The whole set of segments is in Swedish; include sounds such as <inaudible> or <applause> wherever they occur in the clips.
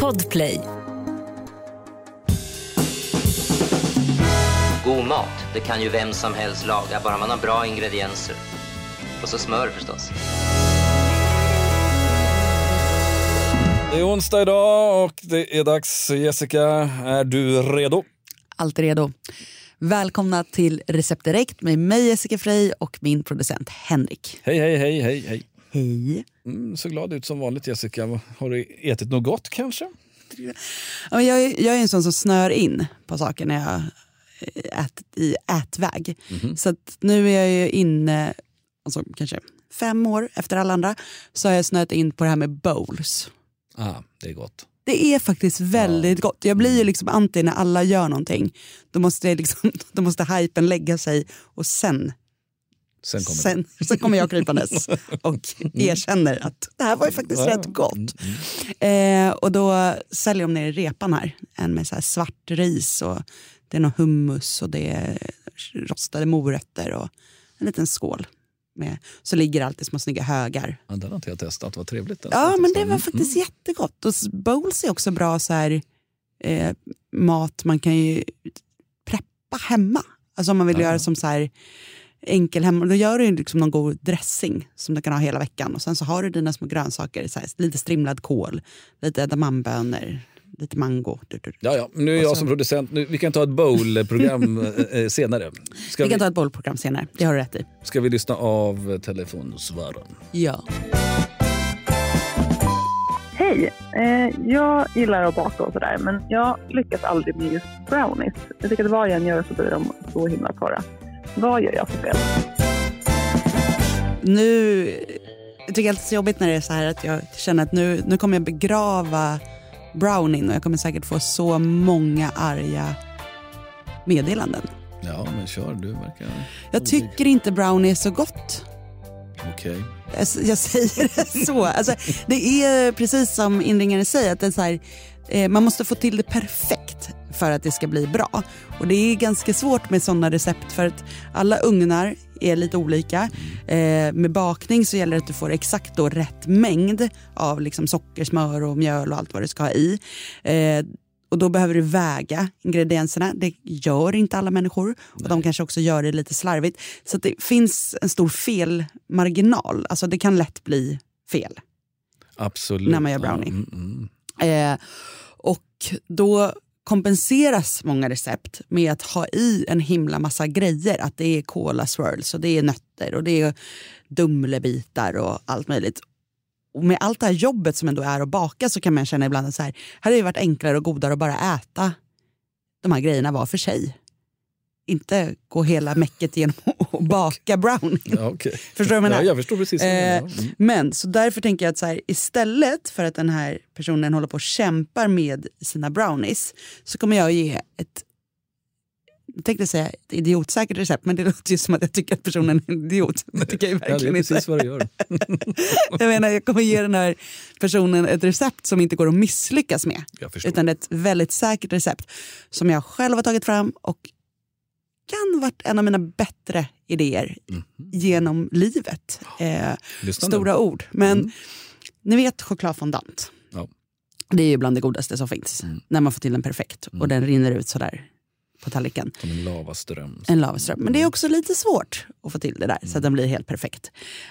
Podplay. God mat, det kan ju vem som helst laga, bara man har bra ingredienser. Och så smör förstås. Det är onsdag idag och det är dags. Jessica, är du redo? Alltid redo. Välkomna till Recept Direkt med mig Jessica Frey och min producent Henrik. Hej, hej, hej, hej, hej. Hej. Mm, så glad ut som vanligt Jessica. Har du ätit något gott kanske? Ja, jag, är- jag är en sån som snör in på saker när jag eh, äter i ätväg. Så att nu är jag ju inne, alltså kanske fem år efter alla andra, så har jag snöat in på det här med bowls. Ah, det är gott. Det är faktiskt väldigt gott. Jag blir ju liksom anti när alla gör någonting. Då måste, liksom, <laughs> då måste hypen lägga sig och sen, Sen kommer sen, sen kommer jag krypandes <laughs> och erkänner att det här var ju faktiskt Ja, rätt gott. Eh, och då säljer de ner i repan här, en med så svart ris och det är någon hummus och det är rostade morötter och en liten skål. Med, så ligger det alltid små snygga högar Ja, den har inte jag testat. Vad trevligt. Ja, men det var Mm, faktiskt jättegott. Och bowls är också bra så här, eh, mat man kan ju preppa hemma. Alltså om man vill Ja. göra som så här enkel hemma. Då gör du liksom någon god dressing som du kan ha hela veckan. Och sen så har du dina små grönsaker, så här, lite strimlad kål, lite edamamebönor, lite mango. Du, du. Ja, ja. Nu är jag som producent. Nu, vi kan ta ett bowl-program <laughs> eh, eh, senare. Ska Vi vi, kan ta ett bollprogram senare, det har du rätt i. ska vi lyssna av telefonsvaren? Ja. Hej! Eh, jag gillar att baka och sådär, men jag lyckas aldrig med just brownies. Jag tycker att vad jag än gör så blir de så himla torra. Vad gör jag för fel? Nu, jag tycker det är så jobbigt när det är så här att jag känner att nu, nu kommer jag begrava brownien och jag kommer säkert få så många arga meddelanden. Ja, men kör. Du verkar... Jag tycker inte brownie är så gott. Okej. Jag, jag säger det så. Alltså, det är precis som inringaren säger, att det är så här, eh, man måste få till det perfekt för att det ska bli bra. Och det är ganska svårt med sådana recept för att alla ugnar är lite olika. Eh, med bakning så gäller det att du får exakt då rätt mängd av liksom socker, smör och mjöl och allt vad du ska ha i. Eh, och då behöver du väga ingredienserna. Det gör inte alla människor. Och de kanske också gör det lite slarvigt. Så det finns en stor felmarginal. Alltså det kan lätt bli fel. Absolut. När man gör brownie. Mm, mm. Eh, och då kompenseras många recept med att ha i en himla massa grejer. Att det är cola swirls och det är nötter och det är dumlebitar och allt möjligt. Och med allt det här jobbet som ändå är att baka så kan man känna ibland att så här, hade det varit enklare och godare att bara äta de här grejerna var för sig. Inte gå hela mäcket genom <laughs> att baka brownie. Ja, okej. Förstår du vad jag menar? Ja, jag förstår precis. Eh. Mm. Men så därför tänker jag att så här, istället för att den här personen håller på och kämpar med sina brownies så kommer jag ge ett jag tänkte säga ett idiotsäkert recept men det <laughs> låter ju som att jag tycker att personen är en idiot. Det tycker jag ju Ja, det är verkligen precis inte. vad du gör. <laughs> Jag menar jag kommer ge den här personen ett recept som inte går att misslyckas med. Utan ett väldigt säkert recept som jag själv har tagit fram och kan varit en av mina bättre idéer genom livet. Eh, nu. stora ord. Men Mm. ni vet chokladfondant. Ja. Det är ju bland det godaste som finns. När man får till den perfekt och den rinner ut sådär på tallriken. Som en lavaström. En lavaström. Men det är också lite svårt att få till det där så att den blir helt perfekt.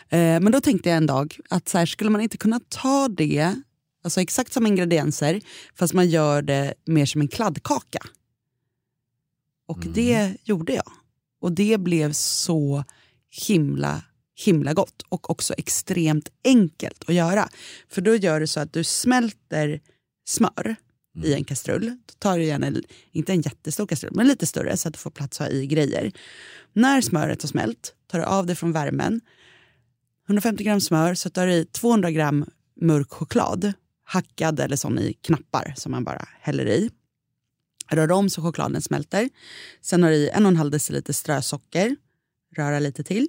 Eh, men då tänkte jag en dag att så här, skulle man inte kunna ta det, alltså exakt som ingredienser, fast man gör det mer som en kladdkaka. Och det gjorde jag. Och det blev så himla himla gott och också extremt enkelt att göra. För då gör du så att du smälter smör i en kastrull. Då tar du gärna, inte en jättestor kastrull, men lite större så att du får plats att ha i grejer. När smöret har smält tar du av det från värmen. 150 gram smör så tar du i 200 gram mörk choklad. Hackad eller sån i knappar som man bara häller i. Rör om så chokladen smälter. Sen har du i en och en halv deciliter strösocker. Röra lite till.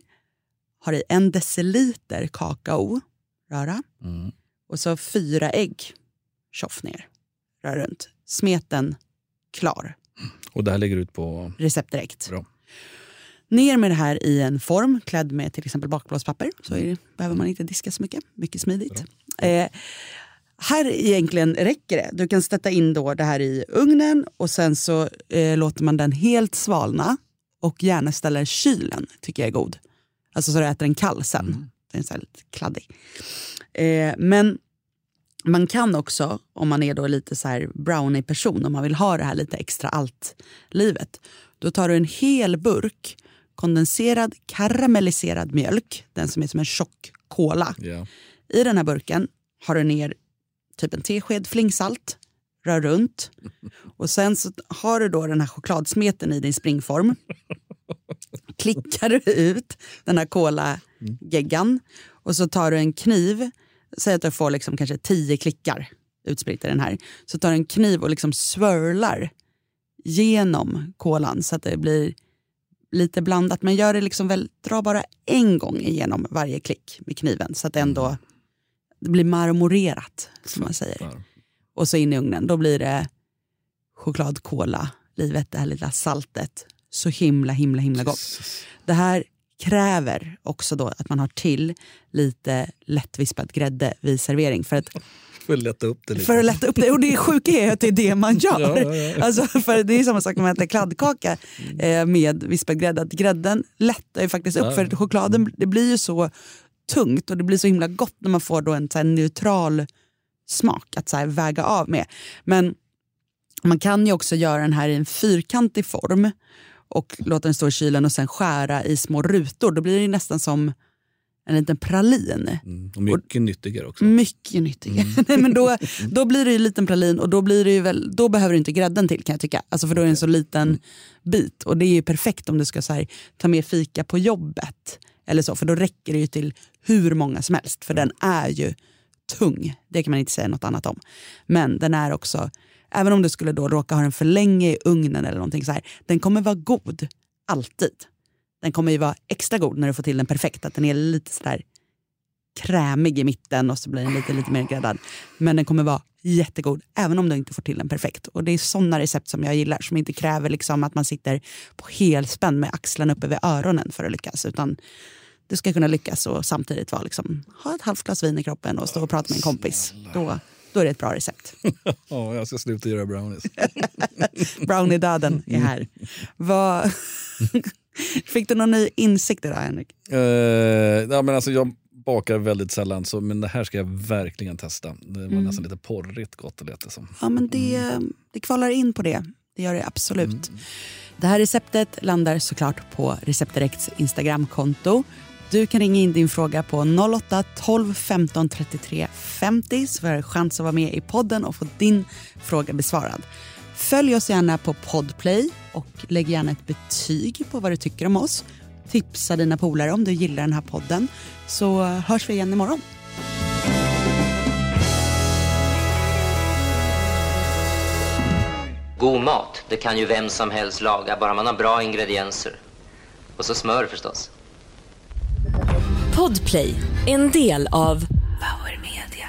Har i en deciliter kakao. Röra. Mm. Och så fyra ägg. Tjoff ner. Rör runt. Smeten klar. Och det här lägger ut på... Recept direkt. Bra. Ner med det här i en form klädd med till exempel bakplåtspapper. Så det, behöver man inte diska så mycket. Mycket smidigt. Eh, här egentligen räcker det. Du kan sätta in då det här i ugnen och sen så eh, låter man den helt svalna och gärna ställa i kylen, tycker jag är god. Alltså så du äter den kall sen. Mm. Den är så lite kladdig. Eh, men man kan också, om man är då lite så här brownie-person, om man vill ha det här lite extra allt-livet, då tar du en hel burk kondenserad karamelliserad mjölk, den som är som en tjock kola. Ja. I den här burken har du ner typ en tesked flingsalt, rör runt och sen så har du då den här chokladsmeten i din springform. <laughs> Klickar du ut den här kolageggan och så tar du en kniv, säg att du får liksom kanske tio klickar utspritt i den här, så tar du en kniv och liksom swirlar genom kolan så att det blir lite blandat. Men gör det liksom väl, dra bara en gång igenom varje klick med kniven så att det ändå det blir marmorerat som man säger. Och så in i ugnen. Då blir det chokladkola, livet, det här lilla saltet. Så himla, himla, himla gott. Det här kräver också då att man har till lite lättvispad grädde vid servering. För att, <laughs> För att lätta upp det lite. för att lätta upp det. Och det sjuka är att det är det man <laughs> gör. Ja, ja, ja. Alltså, för det är samma sak när man äter kladdkaka eh, med vispad grädde. Att grädden lättar ju faktiskt upp. För chokladen det blir ju så tungt och det blir så himla gott när man får då en så neutral smak att så väga av med. Men man kan ju också göra den här i en fyrkantig form och låta den stå i kylen och sen skära i små rutor. Då blir det nästan som en liten pralin. Mm. Och mycket nyttigare också. Mycket nyttigare. <laughs> Nej, men då, då blir det ju en liten pralin och då, blir det väl, då behöver du inte grädden till kan jag tycka. Alltså för då är det en så liten bit. Och det är ju perfekt om du ska här, ta med fika på jobbet. Eller så, för då räcker det ju till hur många som helst. För den är ju tung. Det kan man inte säga något annat om. Men den är också, även om du skulle då råka ha den för länge i ugnen eller någonting så här, den kommer vara god. Alltid. Den kommer ju vara extra god när du får till den perfekt. Att den är lite sådär krämig i mitten och så blir den lite, lite mer gräddad. Men den kommer vara jättegod även om du inte får till den perfekt. Och det är sådana recept som jag gillar som inte kräver liksom att man sitter på helspänn med axlarna uppe vid öronen för att lyckas. Utan du ska kunna lyckas och samtidigt vara liksom, ha ett halvt glas vin i kroppen och stå och prata med en kompis. Då, då är det ett bra recept. <laughs> Ja, jag ska sluta göra brownies. <laughs> Brownie-döden är här. Vad... <laughs> Fick du någon ny insikt idag Henrik? Eh, ja, men alltså, jag bakar väldigt sällan, så, men det här ska jag verkligen testa. Det var Mm. nästan lite porrigt gott det lät som. Ja, men det, det kvalar in på det. Det gör det absolut. Det här receptet landar såklart på Receptdirekts Instagramkonto. Du kan ringa in din fråga på 08-12 15 33 50 så har du chans att vara med i podden och få din fråga besvarad. Följ oss gärna på Podplay och lägg gärna ett betyg på vad du tycker om oss. Tipsa dina polare om du gillar den här podden så hörs vi igen imorgon. God mat, det kan ju vem som helst laga, bara man har bra ingredienser. Och så smör förstås. Podplay, en del av Power Media.